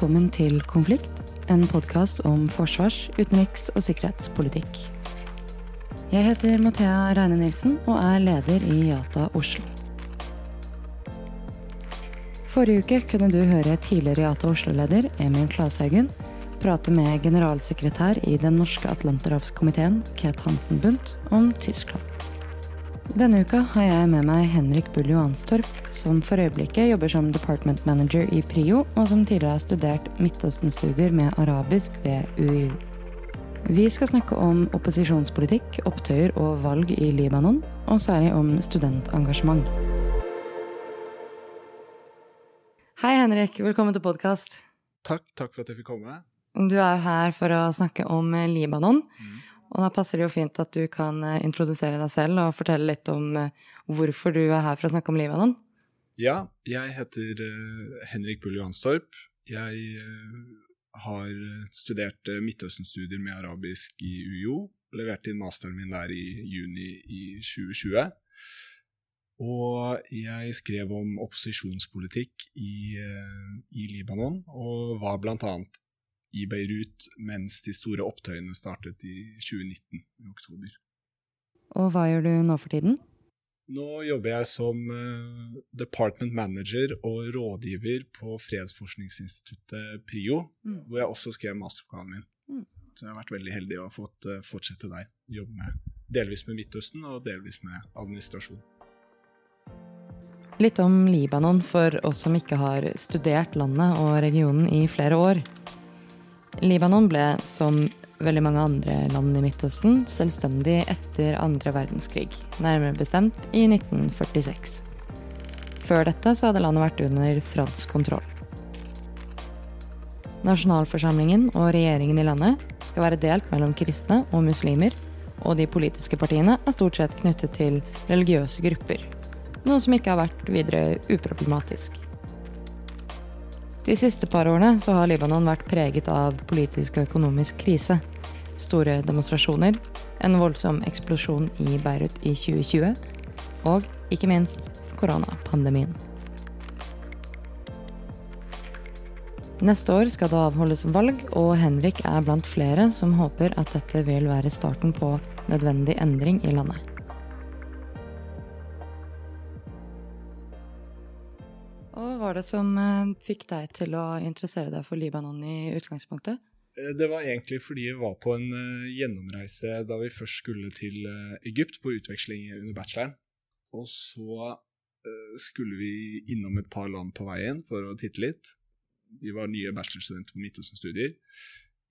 velkommen til Konflikt, en podkast om forsvars-, utenriks- og sikkerhetspolitikk. Jeg heter Mathea Reine Nilsen og er leder i Yata Oslo. Forrige uke kunne du høre tidligere Yata Oslo-leder Emil Klashaugen prate med generalsekretær i Den norske atlanterhavskomiteen, Ket Hansen Bundt, om Tyskland. Denne uka har jeg med meg Henrik Bull Johanstorp, som for øyeblikket jobber som department manager i PRIO, og som tidligere har studert Midtøsten-studier med arabisk ved UiU. Vi skal snakke om opposisjonspolitikk, opptøyer og valg i Libanon, og særlig om studentengasjement. Hei, Henrik. Velkommen til podkast. Takk, takk for at jeg fikk komme. Du er her for å snakke om Libanon. Mm. Og da passer det jo fint at du kan eh, introdusere deg selv og fortelle litt om eh, hvorfor du er her for å snakke om Libanon. Ja, jeg heter eh, Henrik Bull Johanstorp. Jeg har studert Midtøsten-studier med arabisk i UiO. Leverte inn masteren min der i juni i 2020. Og jeg skrev om opposisjonspolitikk i, i Libanon, og var blant annet i Beirut mens de store opptøyene startet i 2019, i oktober. Og hva gjør du nå for tiden? Nå jobber jeg som uh, department manager og rådgiver på fredsforskningsinstituttet PRIO, mm. hvor jeg også skrev masteroppgaven min. Mm. Så jeg har vært veldig heldig og har fått uh, fortsette der. Jobbe med, delvis med Midtøsten og delvis med administrasjon. Litt om Libanon for oss som ikke har studert landet og regionen i flere år. Libanon ble, som veldig mange andre land i Midtøsten, selvstendig etter andre verdenskrig, nærmere bestemt i 1946. Før dette så hadde landet vært under fransk kontroll. Nasjonalforsamlingen og regjeringen i landet skal være delt mellom kristne og muslimer, og de politiske partiene er stort sett knyttet til religiøse grupper, noe som ikke har vært videre uproblematisk. De siste par årene så har Libanon vært preget av politisk og økonomisk krise. Store demonstrasjoner, en voldsom eksplosjon i Beirut i 2020 og ikke minst koronapandemien. Neste år skal det avholdes valg, og Henrik er blant flere som håper at dette vil være starten på nødvendig endring i landet. Var det som eh, fikk deg til å interessere deg for Libanon i utgangspunktet? Eh, det var egentlig fordi vi var på en eh, gjennomreise da vi først skulle til Egypt på utveksling under bacheloren. Og så skulle vi innom et par land på veien for å titte litt. Vi var nye bachelorstudenter på Midtøsten-studier.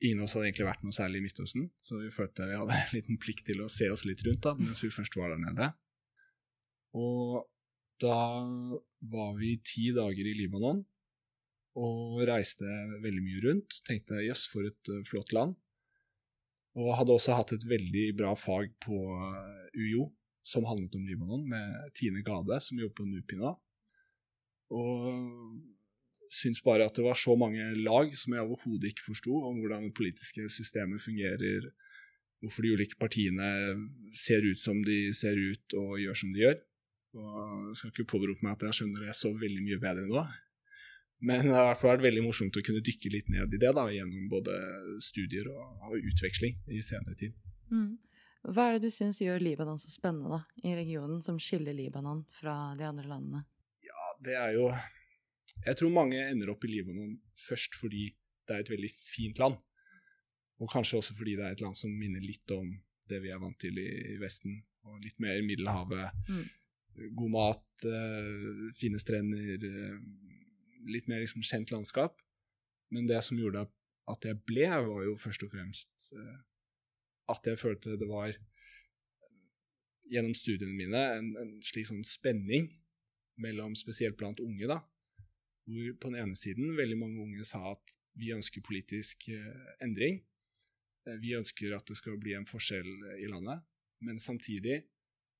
Ingen av oss hadde egentlig vært noe særlig i Midtøsten, så vi følte vi hadde en liten plikt til å se oss litt rundt da, mens vi først var der nede. Og da var vi ti dager i Libanon og reiste veldig mye rundt. Tenkte jøss, for et uh, flott land. Og hadde også hatt et veldig bra fag på uh, UiO som handlet om Libanon, med Tine Gade, som jobber på Nupina. Og syntes bare at det var så mange lag som jeg overhodet ikke forsto, om hvordan det politiske systemet fungerer, hvorfor de ulike partiene ser ut som de ser ut og gjør som de gjør. Og jeg skal ikke påberope meg at jeg skjønner det så veldig mye bedre nå. Men det har i hvert fall vært veldig morsomt å kunne dykke litt ned i det da, gjennom både studier og, og utveksling i senere tid. Mm. Hva er det du syns gjør Libanon så spennende da, i regionen, som skiller Libanon fra de andre landene? Ja, det er jo Jeg tror mange ender opp i Libanon først fordi det er et veldig fint land. Og kanskje også fordi det er et land som minner litt om det vi er vant til i, i Vesten, og litt mer Middelhavet. Mm god mat, uh, fine strender, uh, litt mer liksom, kjent landskap. Men det som gjorde at jeg ble, var jo først og fremst uh, at jeg følte det var gjennom studiene mine en, en slik sånn spenning mellom spesielt blant unge, da, hvor på den ene siden veldig mange unge sa at vi ønsker politisk endring. Vi ønsker at det skal bli en forskjell i landet. Men samtidig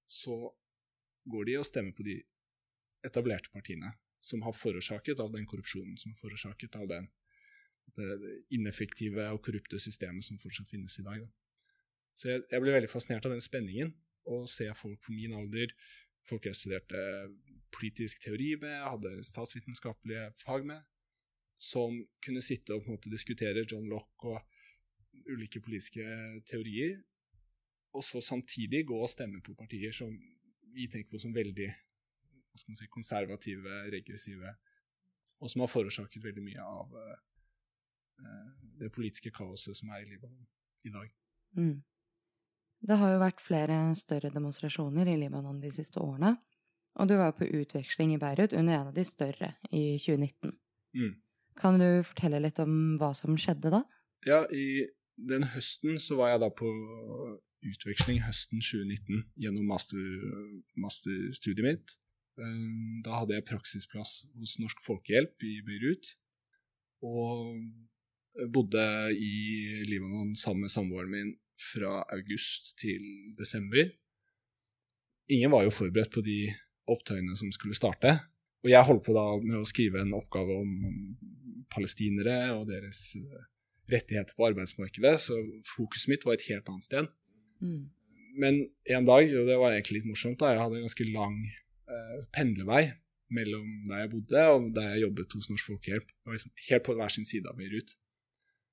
så går de og stemmer på de etablerte partiene som har forårsaket av den korrupsjonen, som har forårsaket av den, det ineffektive og korrupte systemet som fortsatt finnes i dag. Da. Så jeg, jeg, ble veldig fascinert av den spenningen, å se folk på min alder, folk jeg studerte politisk teori med, hadde statsvitenskapelige fag med, som kunne sitte og på en måte diskutere John Locke og ulike politiske teorier, og så samtidig gå og stemme på partier som vi tenker på som veldig si, konservative, regressive, og som har forårsaket veldig mye av uh, det politiske kaoset som er i Libanon i dag. Mm. Det har jo vært flere større demonstrasjoner i Libanon de siste årene, og du var på utveksling i Beirut under en av de større i 2019. Mm. Kan du fortelle litt om hva som skjedde da? Ja, i den høsten så var jeg da på utveksling høsten 2019 gjennom master, masterstudiet mitt. Eh, da hadde jeg praksisplass hos Norsk Folkehjelp i Beirut. Og bodde i Libanon sammen med samboeren min fra august til desember. Ingen var jo forberedt på de opptøyene som skulle starte. Og jeg holdt på da med å skrive en oppgave om palestinere og deres eh, rettigheter på arbeidsmarkedet, så fokuset mitt var et helt annet sted. Mm. Men en dag, og det var egentlig litt morsomt, da jeg hadde en ganske lang eh, pendlevei mellom der jeg bodde og der jeg jobbet hos Norsk Folkehjelp. Det var liksom helt på hver sin side av Beirut.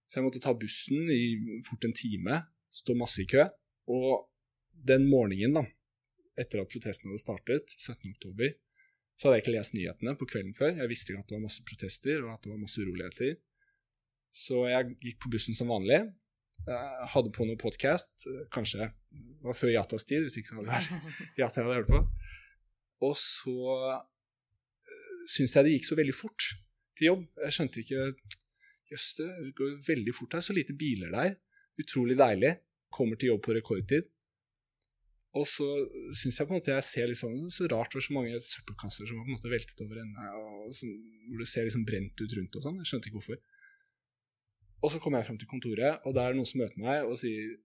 Så jeg måtte ta bussen i fort en time, stå masse i kø. Og den morgenen, da, etter at protesten hadde startet, 17.10, så hadde jeg ikke lest nyhetene på kvelden før. Jeg visste ikke at det var masse protester og at det var masse uroligheter. Så jeg gikk på bussen som vanlig. Jeg hadde på noe podkast. Kanskje det var før Yatas tid, hvis ikke det hadde vært Yata jeg hadde hørt på. Og så syns jeg det gikk så veldig fort til jobb. Jeg skjønte ikke Jøss, det går veldig fort her. Så lite biler der. Utrolig deilig. Kommer til jobb på rekordtid. Og så syns jeg på en måte jeg ser litt sånn så rart hvor så mange søppelkasser som har på en måte veltet over ende, og hvor det ser liksom brent ut rundt og sånn. Jeg skjønte ikke hvorfor. Og så kommer jeg frem til kontoret, og der er det noen som møter meg og sier,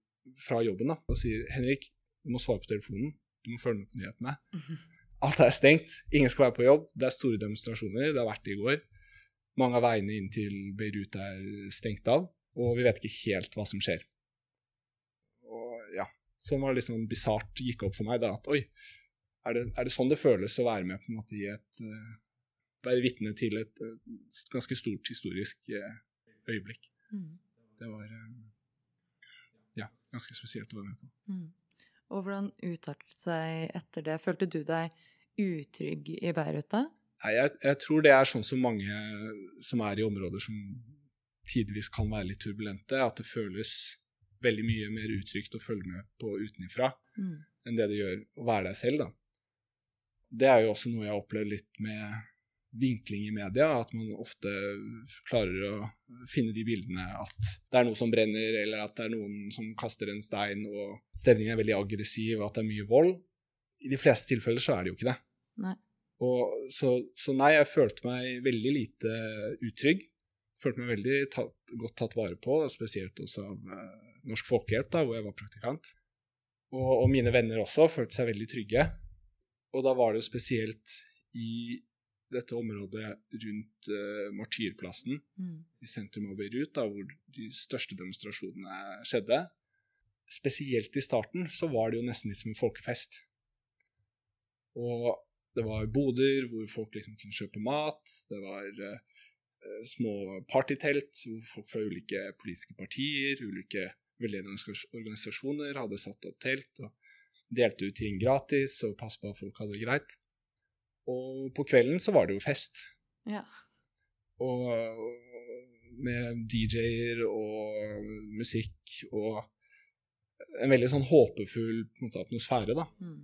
fra jobben da, og sier 'Henrik, du må svare på telefonen. Du må følge med på nyhetene.' Alt er stengt. Ingen skal være på jobb. Det er store demonstrasjoner. Det har vært det i går. Mange av veiene inn til Beirut er stengt av, og vi vet ikke helt hva som skjer som var litt sånn bisart gikk opp for meg. da, At oi, er det, er det, sånn det føles å være med på en måte i et uh, Være vitne til et uh, ganske stort historisk uh, øyeblikk. Mm. Det var ja, ganske spesielt å være med på. Mm. Og hvordan utartet seg etter det? Følte du deg utrygg i Beirut da? Nei, jeg, jeg, tror det er sånn som mange som er i områder som tidvis kan være litt turbulente, at det føles veldig mye mer utrygt å følge med på utenifra mm. enn det det gjør å være deg selv. da. Det er jo også noe jeg har opplevd litt med vinkling i media, at man ofte klarer å finne de bildene at det er noe som brenner, eller at det er noen som kaster en stein, og stemningen er veldig aggressiv, og at det er mye vold. I de fleste tilfeller så er det jo ikke det. Nei. Og, så, så, nei, jeg følte meg veldig lite utrygg. Følte meg veldig tatt, godt tatt vare på, spesielt også av eh, Norsk Folkehjelp, da, hvor jeg var praktikant. Og, og, mine venner også følte seg veldig trygge. Og da var det jo spesielt i dette området rundt uh, Martyrplassen mm. i sentrum av Beirut, da, hvor de største demonstrasjonene skjedde. Spesielt i starten så var det jo nesten litt som en folkefest. Og det var boder hvor folk liksom kunne kjøpe mat. Det var uh, små partytelt hvor folk fra ulike politiske partier, ulike veldedige organisasjoner hadde satt opp telt og delte ut ting gratis og passet på at folk hadde det greit. Og på kvelden så var det jo fest. Ja. Og med DJ-er og musikk og en veldig sånn håpefull måte, atmosfære, da. Mm.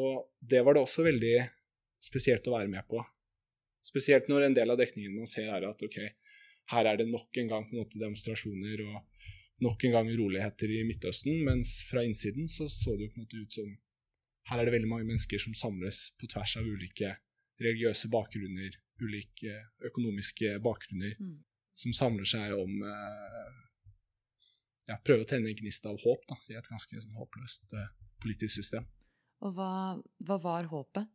Og det var det også veldig spesielt å være med på. Spesielt når en del av dekningen man ser, er at ok, her er det nok en gang en måte demonstrasjoner og nok en gang uroligheter i Midtøsten, mens fra innsiden så, så det jo på en måte ut som her er det veldig mange mennesker som samles på tvers av ulike religiøse bakgrunner, ulike økonomiske bakgrunner, mm. som samler seg om eh, ja, Prøve å tenne en gnist av håp da, i et ganske sånn, håpløst eh, politisk system. Og hva, hva, var håpet?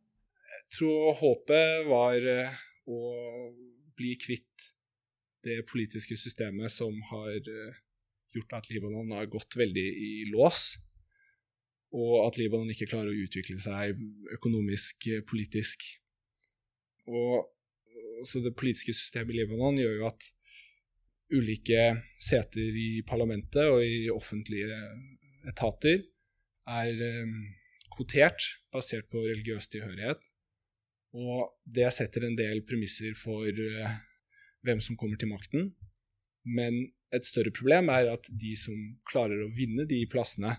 Jeg tror håpet var eh, å bli kvitt det politiske systemet som har eh, gjort at Libanon har gått veldig i lås, og at Libanon ikke klarer å utvikle seg økonomisk, politisk. Og så det politiske systemet i Libanon gjør jo at ulike seter i parlamentet og i offentlige etater er um, kvotert basert på religiøs tilhørighet. Og det setter en del premisser for uh, hvem som kommer til makten. Men et større problem er at de som klarer å vinne de plassene,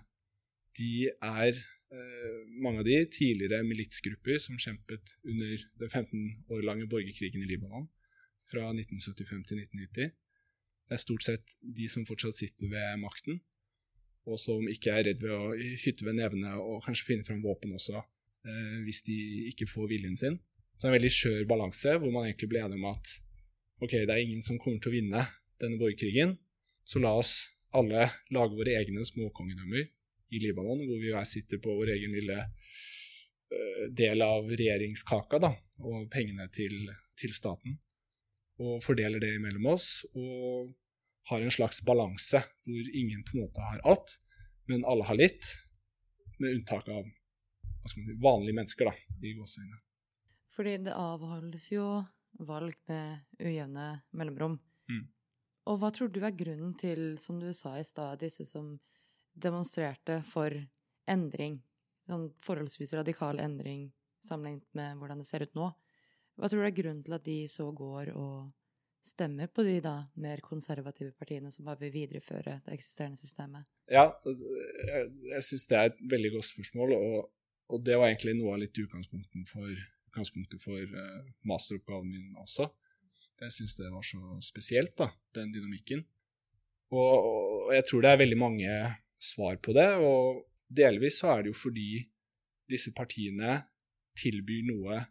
de er uh, mange av de tidligere militsgrupper som kjempet under den 15 år lange borgerkrigen i Libanon fra 1975 til 1990. Det er stort sett de som fortsatt sitter ved makten, og som ikke er redd ved å hytte ved nevene og kanskje finne fram våpen også, eh, hvis de ikke får viljen sin. Så det er en veldig skjør balanse, hvor man egentlig blir enig om at ok, det er ingen som kommer til å vinne denne borgerkrigen, så la oss alle lage våre egne småkongedømmer i Libanon, hvor vi hver sitter på vår egen lille uh, del av regjeringskaka da, og pengene til, til staten, og fordeler det mellom oss. og har en slags balanse hvor ingen på en måte har alt, men alle har litt, med unntak av si, vanlige mennesker, da, i gåseøynene. Fordi det avholdes jo valg med ujevne mellomrom. Mm. Og hva tror du er grunnen til, som du sa i stad, disse som demonstrerte for endring, sånn forholdsvis radikal endring sammenlignet med hvordan det ser ut nå? Hva tror du er grunnen til at de så går og stemmer på de da mer konservative partiene som bare vil videreføre det eksisterende systemet? Ja, jeg, jeg syns det er et veldig godt spørsmål, og, og, det var egentlig noe av litt utgangspunktet for, utgangspunktet for uh, masteroppgaven min også. Jeg syns det var så spesielt, da, den dynamikken. Og, og, jeg tror det er veldig mange svar på det, og delvis så er det jo fordi disse partiene tilbyr noe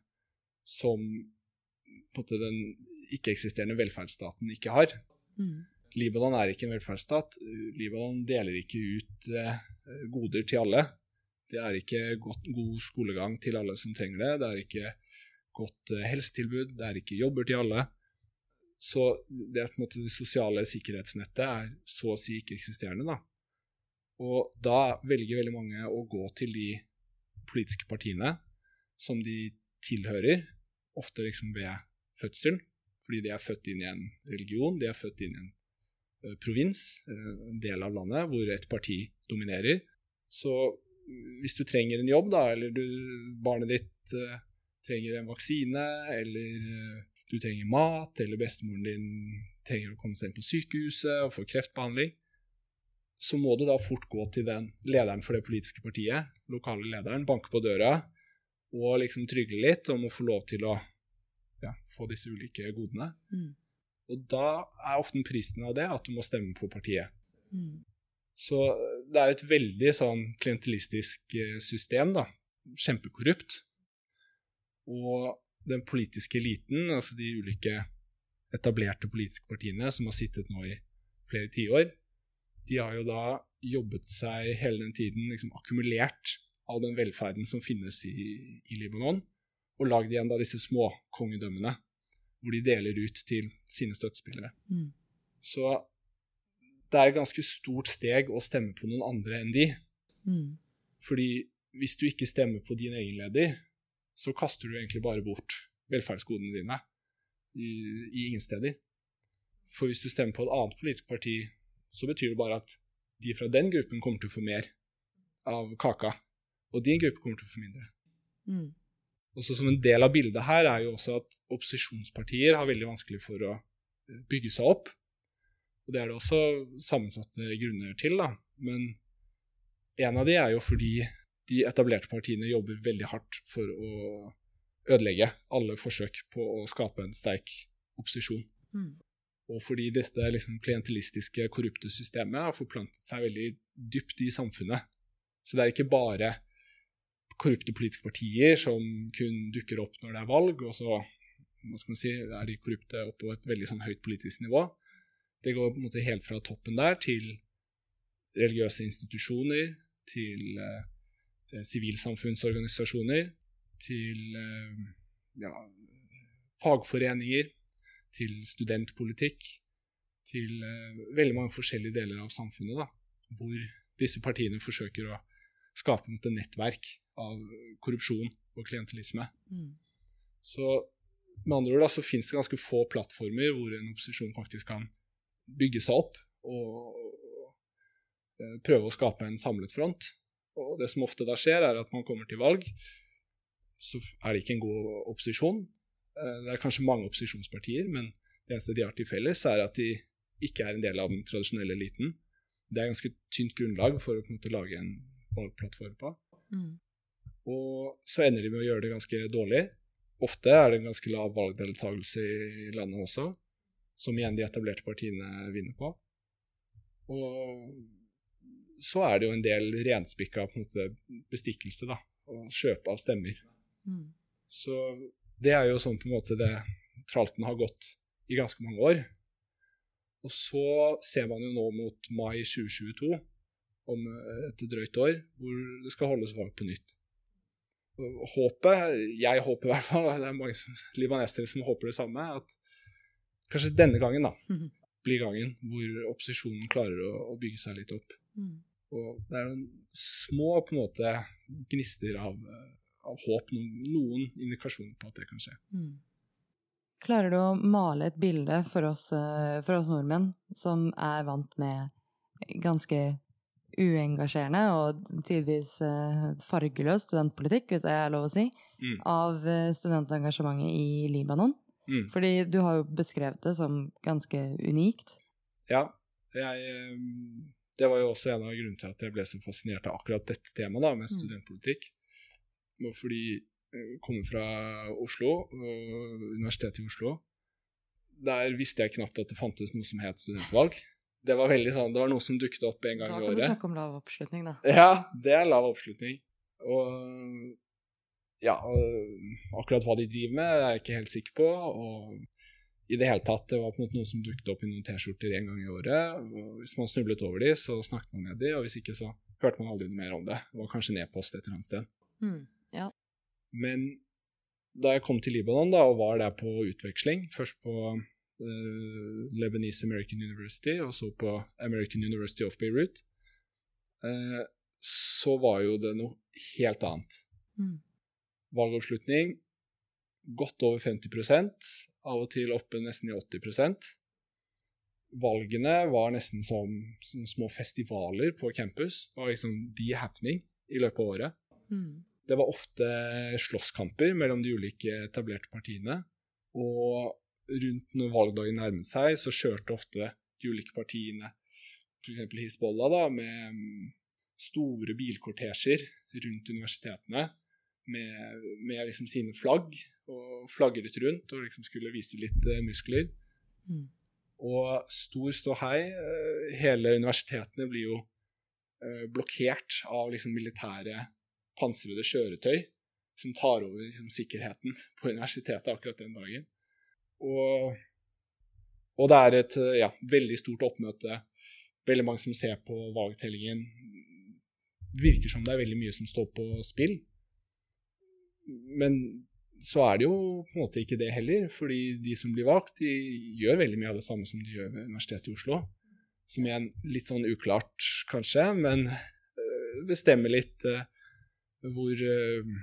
som måte den ikke-eksisterende velferdsstaten ikke har. Mm. Libanon er ikke en velferdsstat. Libanon deler ikke ut eh, goder til alle. Det er ikke godt, god skolegang til alle som trenger det. Det er ikke godt eh, helsetilbud. Det er ikke jobber til alle. Så det, måte, det sosiale sikkerhetsnettet er så å si ikke-eksisterende. da. Og da velger veldig mange å gå til de politiske partiene som de tilhører, ofte liksom ved fødsel, fordi de er født inn i en religion, de er født inn i en uh, provins, uh, en del av landet, hvor et parti dominerer. Så hvis du trenger en jobb, da, eller du, barnet ditt uh, trenger en vaksine, eller du trenger mat, eller bestemoren din trenger å komme seg inn på sykehuset og få kreftbehandling, så må du da fort gå til den lederen for det politiske partiet, lokale lederen, banke på døra og liksom trygle litt om å få lov til å ja, få disse ulike godene. Mm. Og da er ofte prisen av det at du må stemme på partiet. Mm. Så det er et veldig sånn klientelistisk eh, system, da. Kjempekorrupt. Og den politiske eliten, altså de ulike etablerte politiske partiene som har sittet nå i flere tiår, de har jo da jobbet seg hele den tiden liksom akkumulert all den velferden som finnes i, i Libanon, og lagd igjen da disse små kongedømmene, hvor de deler ut til sine støttespillere. Mm. Så det er et ganske stort steg å stemme på noen andre enn de. Mm. Fordi hvis du ikke stemmer på din egen leder, så kaster du egentlig bare bort velferdsgodene dine i, i ingen steder. For hvis du stemmer på et annet politisk parti, så betyr det bare at de fra den gruppen kommer til å få mer av kaka, og din gruppe kommer til å få mindre. Mm. Også som en del av bildet her er jo også at opposisjonspartier har veldig vanskelig for å eh, bygge seg opp. Og Det er det også sammensatte grunner til. da. Men en av de er jo fordi de etablerte partiene jobber veldig hardt for å ødelegge alle forsøk på å skape en sterk opposisjon. Mm. Og fordi dette liksom, klientelistiske, korrupte systemet har forplantet seg veldig dypt i samfunnet. Så det er ikke bare korrupte politiske partier som kun dukker opp når det er valg, og så si, er de korrupte opp på et veldig sånn, høyt politisk nivå. Det går på en måte helt fra toppen der til religiøse institusjoner, til eh, sivilsamfunnsorganisasjoner, til eh, ja, fagforeninger, til studentpolitikk, til eh, veldig mange forskjellige deler av samfunnet, da, hvor disse partiene forsøker å skape et nettverk av korrupsjon og klientelisme. Mm. Så med andre ord da, så finnes det ganske få plattformer hvor en opposisjon faktisk kan bygge seg opp og, og prøve å skape en samlet front. Og det som ofte da skjer, er at man kommer til valg, så er det ikke en god opposisjon. Det er kanskje mange opposisjonspartier, men det eneste de har til felles, er at de ikke er en del av den tradisjonelle eliten. Det er ganske tynt grunnlag for å på en måte lage en valgplattform på. Mm. Og så ender de med å gjøre det ganske dårlig. Ofte er det en ganske lav valgdeltakelse i landet også, som igjen de etablerte partiene vinner på. Og så er det jo en del renspikka på en måte, bestikkelse, da, og kjøpe av stemmer. Mm. Så det er jo sånn på en måte det tralten har gått i ganske mange år. Og så ser man jo nå mot mai 2022, om et drøyt år, hvor det skal holdes valg på nytt. Håpet, jeg håper i hvert fall, det er mange som, libanesere som håper det samme, at kanskje denne gangen da, mm -hmm. blir gangen hvor opposisjonen klarer å, å bygge seg litt opp. Mm. Og det er noen små på en måte gnister av, av håp, noen, indikasjoner på at det kan skje. Mm. Klarer du å male et bilde for oss, eh, for oss, nordmenn, som er vant med ganske uengasjerende og tidvis eh, fargeløs studentpolitikk, hvis det er lov å si, mm. av eh, studentengasjementet i Libanon? Mm. Fordi du har jo beskrevet det som ganske unikt. Ja. Jeg, det var jo også en av grunnene til at jeg ble så fascinert av akkurat dette temaet, da, med mm. Studentpolitikk. Fordi jeg kommer fra Oslo, Universitetet i Oslo. Der visste jeg knapt at det fantes noe som het studentvalg. Det var veldig sånn, det var noe som dukket opp en gang i året. Da kan du snakke om lav oppslutning, da. Ja, det er lav oppslutning. Og ja, akkurat hva de driver med, er jeg ikke helt sikker på. Og i det hele tatt, det var på en måte noe som dukket opp i noen T-skjorter en gang i året. Og hvis man snublet over de, så snakket man med de, og hvis ikke, så hørte man aldri mer om det. Det var kanskje nedpost et eller annet sted. Mm, ja. Men da jeg kom til Libanon da, og var der på utveksling, først på uh, Lebanese American University og så på American University of Beirut, uh, så var jo det noe helt annet. Mm. Valgoppslutning godt over 50% av og til oppe nesten i 80% Valgene var nesten som, som små festivaler på campus. Det var liksom the happening i løpet av året. Mm. Det var ofte slåsskamper mellom de ulike etablerte partiene. Og rundt når valgdagen nærmet seg, så kjørte ofte de ulike partiene, f.eks. Hizbollah, da, med store bilkortesjer rundt universitetene med, med liksom sine flagg, og flagret rundt og liksom skulle vise litt uh, muskler. Mm. Og stor ståhei. Uh, hele universitetene blir jo uh, blokkert av liksom militære pansrede kjøretøy som tar over liksom, sikkerheten på universitetet akkurat den dagen. Og, og det er et ja, veldig stort oppmøte. Veldig mange som ser på valgtellingen. Virker som det er veldig mye som står på spill. Men så er det jo på en måte ikke det heller, fordi de som blir valgt, de gjør veldig mye av det samme som de gjør ved Universitetet i Oslo. Som igjen litt sånn uklart, kanskje, men øh, bestemmer litt uh, hvor uh,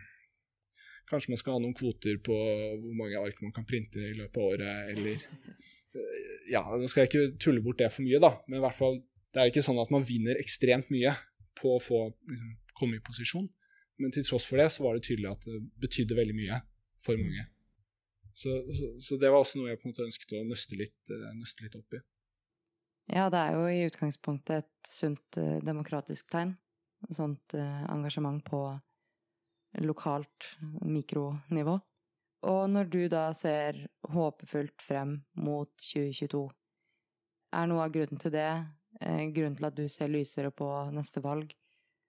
kanskje man skal ha noen kvoter på hvor mange ark man kan printe i løpet av året, eller uh, Ja, nå skal jeg ikke tulle bort det for mye, da, men i hvert fall, det er ikke sånn at man vinner ekstremt mye på å få liksom, komme i posisjon. Men til tross for det så var det tydelig at det betydde veldig mye for mange. Så, så, så det var også noe jeg på en måte ønsket å nøste litt, uh, nøste litt opp i. Ja, det er jo i utgangspunktet et sunt demokratisk tegn. Et sånt engasjement på lokalt mikronivå. Og når du da ser håpefullt frem mot 2022, er noe av grunnen til det, eh, grunnen til at du ser lysere på neste valg,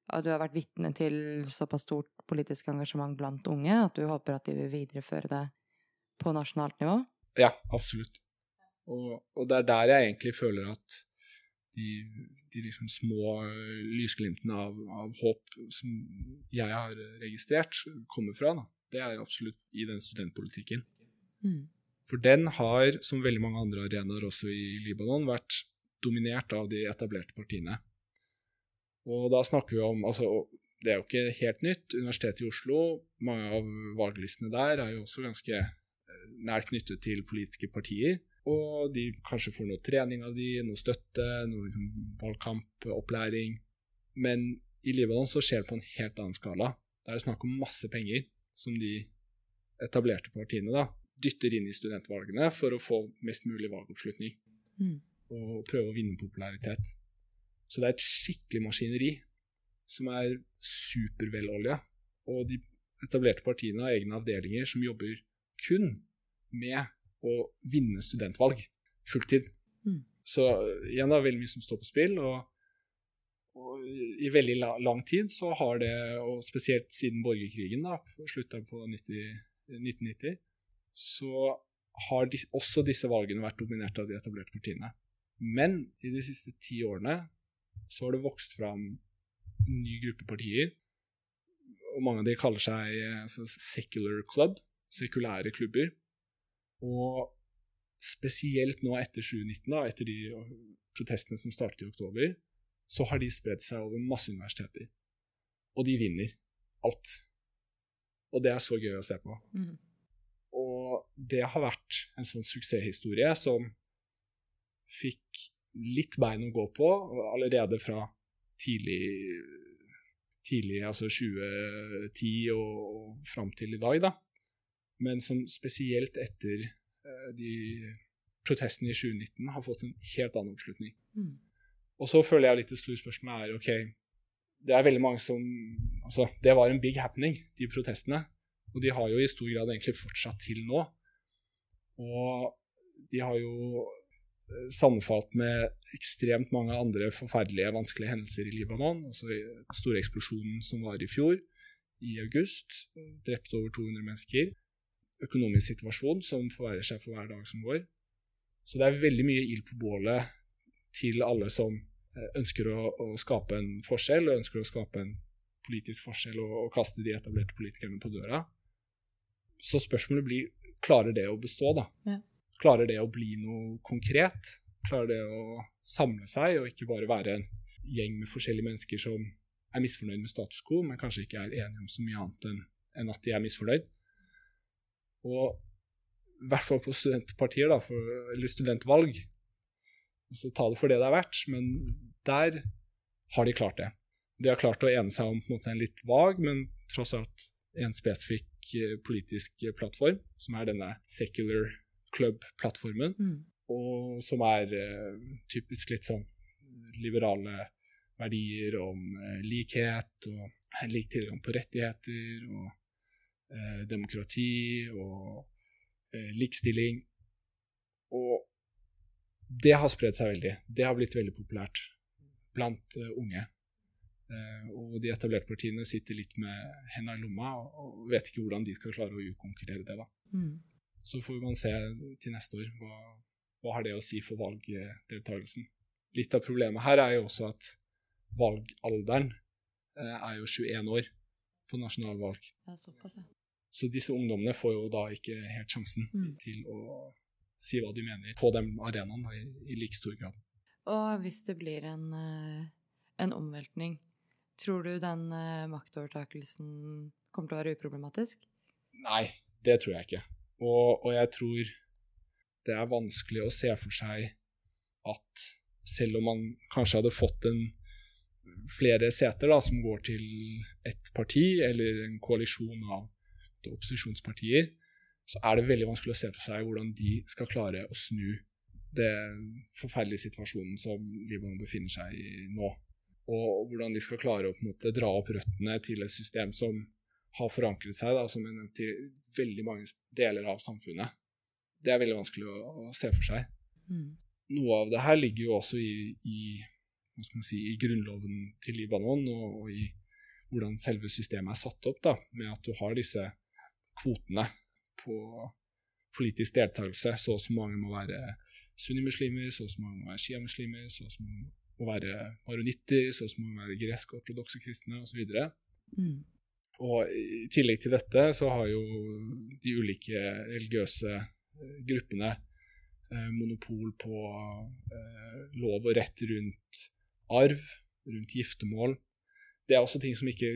at du har vært vitne til såpass stort politisk engasjement blant unge, at du håper at de vil videreføre det på nasjonalt nivå? Ja, absolutt. Og, og det er der jeg egentlig føler at de, de liksom små eh, lysglimtene av, av, håp som jeg har registrert, kommer fra. Da. Det er absolutt i den studentpolitikken. Mm. For den har, som veldig mange andre arenaer også i Libanon, vært dominert av de etablerte partiene. Og da snakker vi om altså, Det er jo ikke helt nytt. Universitetet i Oslo, mange av valglistene der er jo også ganske eh, nært knyttet til politiske partier. Og de kanskje får noe trening av de, noe støtte, noe liksom valgkampopplæring. Men i Libanon så skjer det på en helt annen skala. Da er det snakk om masse penger som de etablerte partiene da, dytter inn i studentvalgene for å få mest mulig valgoppslutning. Mm. Og prøve å vinne popularitet. Så det er et skikkelig maskineri som er supervelolja. Og de etablerte partiene har egne avdelinger som jobber kun med å vinne studentvalg fulltid. Mm. Så igjen det er veldig mye som står på spill. og, og i veldig la, lang tid så har det, og spesielt siden borgerkrigen, da, slutta på 90, 1990, så har de, også disse valgene vært dominert av de etablerte partiene. Men i de siste ti årene så har det vokst fram en ny gruppe partier. Og mange av de kaller seg altså, secular club, sekulære klubber. Og spesielt nå etter 2019, da, etter de protestene som startet i oktober, så har de spredd seg over masse universiteter. Og de vinner alt. Og det er så gøy å se på. Mm. Og det har vært en sånn suksesshistorie som fikk litt bein å gå på allerede fra tidlig, tidlig altså 2010 og, og fram til i dag, da men som spesielt etter eh, de protestene i 2019 har fått en helt annen oppslutning. Mm. Og så føler jeg litt det store spørsmålet er OK, det er veldig mange som Altså, det var en big happening, de protestene. Og de har jo i stor grad egentlig fortsatt til nå. Og de har jo eh, sammenfalt med ekstremt mange andre forferdelige, vanskelige hendelser i Libanon. Altså den store eksplosjonen som var i fjor, i august. Drepte over 200 mennesker økonomisk situasjon som forverrer seg for hver dag som går. Så det er veldig mye ild på bålet til alle som eh, ønsker å, å, skape en forskjell, og ønsker å skape en politisk forskjell og, og, kaste de etablerte politikerne på døra. Så spørsmålet blir klarer det å bestå, da? Ja. Klarer det å bli noe konkret? Klarer det å samle seg, og ikke bare være en gjeng med forskjellige mennesker som er misfornøyd med status quo, men kanskje ikke er enige om så mye annet enn, enn at de er misfornøyd? Og i hvert fall på studentpartier, da, for, eller studentvalg, så ta det for det det er verdt, men der har de klart det. De har klart å ene seg om en, måte, en litt vag, men tross alt en spesifikk eh, politisk plattform, som er denne secular club-plattformen, mm. og som er uh, typisk litt sånn liberale verdier om uh, likhet og lik tilgang på rettigheter og eh, demokrati og eh, likestilling. Og det har spredd seg veldig. Det har blitt veldig populært blant uh, unge. Uh, og de etablerte partiene sitter litt med henda i lomma og, og, vet ikke hvordan de skal klare å utkonkurrere det. da. Mm. Så får man se til neste år hva, hva har det å si for valgdeltakelsen. Litt av problemet her er jo også at valgalderen uh, er jo 21 år på nasjonalvalg. Det er såpass, ja. Så disse ungdommene får jo da ikke helt sjansen mm. til å si hva de mener på den arenaen i, i like stor grad. Og hvis det blir en, eh, en omveltning, tror du den eh, maktovertakelsen kommer til å være uproblematisk? Nei, det tror jeg ikke. Og, og jeg tror det er vanskelig å se for seg at selv om man kanskje hadde fått en flere seter da, som går til ett parti, eller en koalisjon av opposisjonspartier, så er det veldig vanskelig å se for seg hvordan de skal klare å snu det forferdelige situasjonen som Libanon befinner seg i nå. Og hvordan de skal klare å måte dra opp røttene til et system som har forankret seg da, som en, til veldig mange deler av samfunnet. Det er veldig vanskelig å, å se for seg. Mm. Noe av det her ligger jo også i, i, si, i grunnloven til Libanon og, og, i hvordan selve systemet er satt opp, da, med at du har disse kvotene på politisk deltakelse. Så og så mange må være sunnimuslimer, så og så mange må være sjiamuslimer, så og så mange må være maronitter, så og så mange må være gresk-ortodokse kristne osv. Mm. Og I tillegg til dette så har jo de ulike religiøse eh, gruppene eh, monopol på eh, lov og rett rundt arv, rundt giftermål. Det er også ting som ikke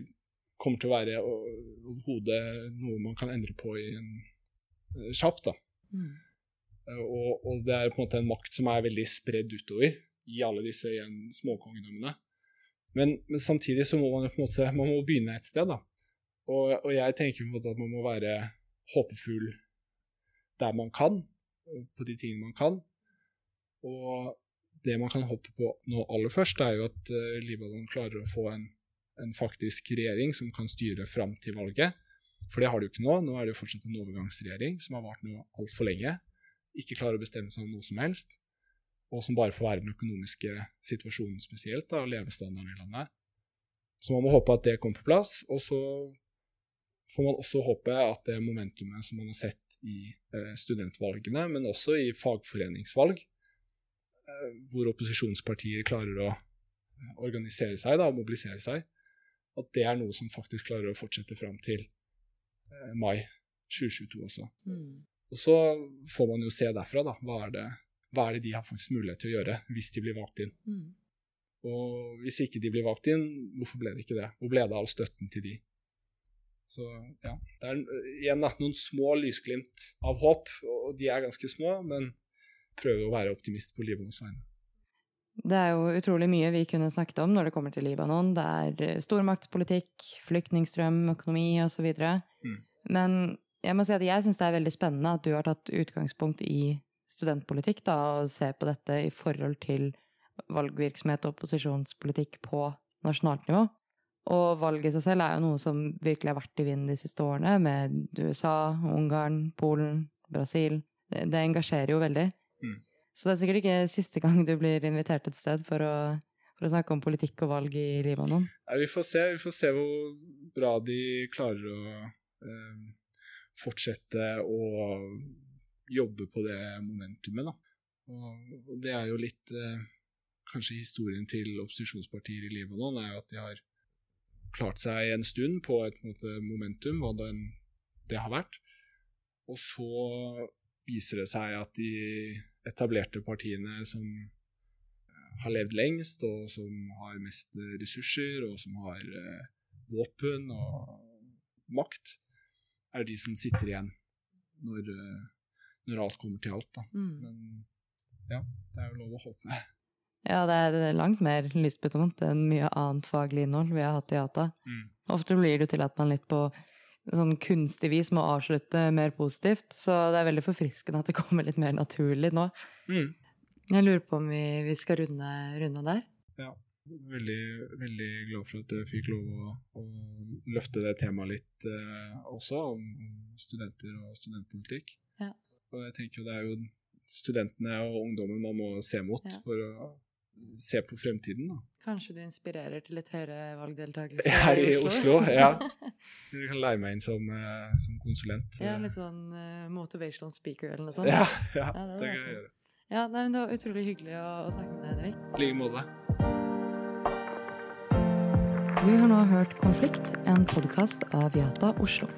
kommer til å være overhodet noe man kan endre på i en eh, kjapt. da. Mm. Og, og, det er på en måte en makt som er veldig spredd utover i alle disse igjen småkongedømmene. Men, men, samtidig så må man på en måte man må begynne et sted. da. Og, og jeg tenker på en måte at man må være håpefull der man kan, på de tingene man kan. Og det man kan håpe på nå aller først, er jo at uh, Libanon klarer å få en, en, faktisk regjering som kan styre fram til valget. For det har de jo ikke nå. Nå er det jo fortsatt en overgangsregjering som har vart nå altfor lenge. Ikke klarer å bestemme seg om noe som helst. Og som bare får være den økonomiske situasjonen spesielt, da, og levestandarden i landet. Så man må håpe at det kommer på plass. Og så får man også håpe at det momentumet som man har sett i eh, studentvalgene, men også i fagforeningsvalg, eh, hvor opposisjonspartier klarer å eh, organisere seg da, og mobilisere seg, at det er noe som faktisk klarer å fortsette fram til eh, mai 2022 også. Mm. Og så får man jo se derfra, da, hva er, det, hva er det de har faktisk mulighet til å gjøre hvis de blir valgt inn. Mm. Og hvis ikke de blir valgt inn, hvorfor ble det ikke det? Hvor ble det av støtten til de? Så ja, det er igjen da, noen små lysglimt av håp, og de er ganske små, men prøver å være optimist på Libanons vegne. Det er jo utrolig mye vi kunne snakket om når det kommer til Libanon. Det er eh, stormaktspolitikk, flyktningstrøm, økonomi osv. Mm. Men jeg må si at jeg syns det er veldig spennende at du har tatt utgangspunkt i studentpolitikk, da, og ser på dette i forhold til valgvirksomhet og opposisjonspolitikk på nasjonalt nivå. Og valget i seg selv er jo noe som virkelig har vært i vinden de siste årene, med USA, Ungarn, Polen, Brasil. Det, det engasjerer jo veldig. Så det er sikkert ikke siste gang du blir invitert et sted for å, for å snakke om politikk og valg i Libanon. Nei, vi får se. Vi får se hvor bra de klarer å eh, fortsette å jobbe på det momentumet, da. Og, og det er jo litt eh, Kanskje historien til opposisjonspartier i Libanon er jo at de har klart seg en stund på et måte, momentum, hva den, det har vært. Og så viser det seg at de etablerte partiene som eh, har levd lengst, og som har mest ressurser, og som har uh, våpen og makt, er de som sitter igjen når, uh, når alt kommer til alt. Mm. Men ja, det er jo lov å håpe. Ja, det er langt mer lystbetont enn mye annet faglig innhold vi har hatt i ATA. Mm. Ofte blir det jo til at man litt på sånn kunstig vis må avslutte mer positivt, så det er veldig forfriskende at det kommer litt mer naturlig nå. Mm. Jeg lurer på om vi, vi skal runde, runde, der? Ja. Veldig, veldig glad for at jeg fikk lov å, å løfte det temaet litt eh, også, om, studenter og studentpolitikk. Ja. Og jeg tenker jo det er jo studentene og ungdommen man må se mot ja. for å se på fremtiden. Da. Kanskje du inspirerer til litt høyere valgdeltakelse her i Oslo? ja. Du kan leie meg inn som, uh, som, konsulent. Ja, litt sånn uh, motivational speaker eller noe sånt. Ja, ja, ja det, det kan jeg gjøre. Ja, nei, men Det var utrolig hyggelig å, å snakke med deg, Henrik. I like måte. Du har nå hørt Konflikt, en podkast av Jata Oslo.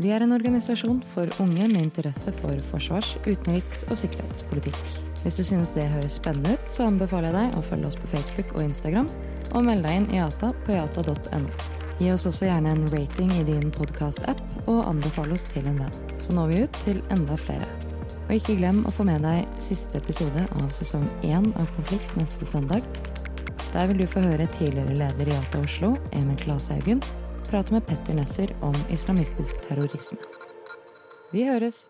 Vi er en organisasjon for unge med interesse for forsvars-, utenriks- og sikkerhetspolitikk. Hvis du synes det høres spennende ut, så anbefaler jeg deg å følge oss på Facebook og Instagram, og melde deg inn i Ata på yata.no. Gi oss også gjerne en rating i din podkast-app, og anbefale oss til en venn. Så når vi ut til enda flere. Og ikke glem å få med deg siste episode av sesong én av Konflikt neste søndag. Der vil du få høre tidligere leder i Ata Oslo, Emil Klashaugen, prate med Petter Nesser om islamistisk terrorisme. Vi høres!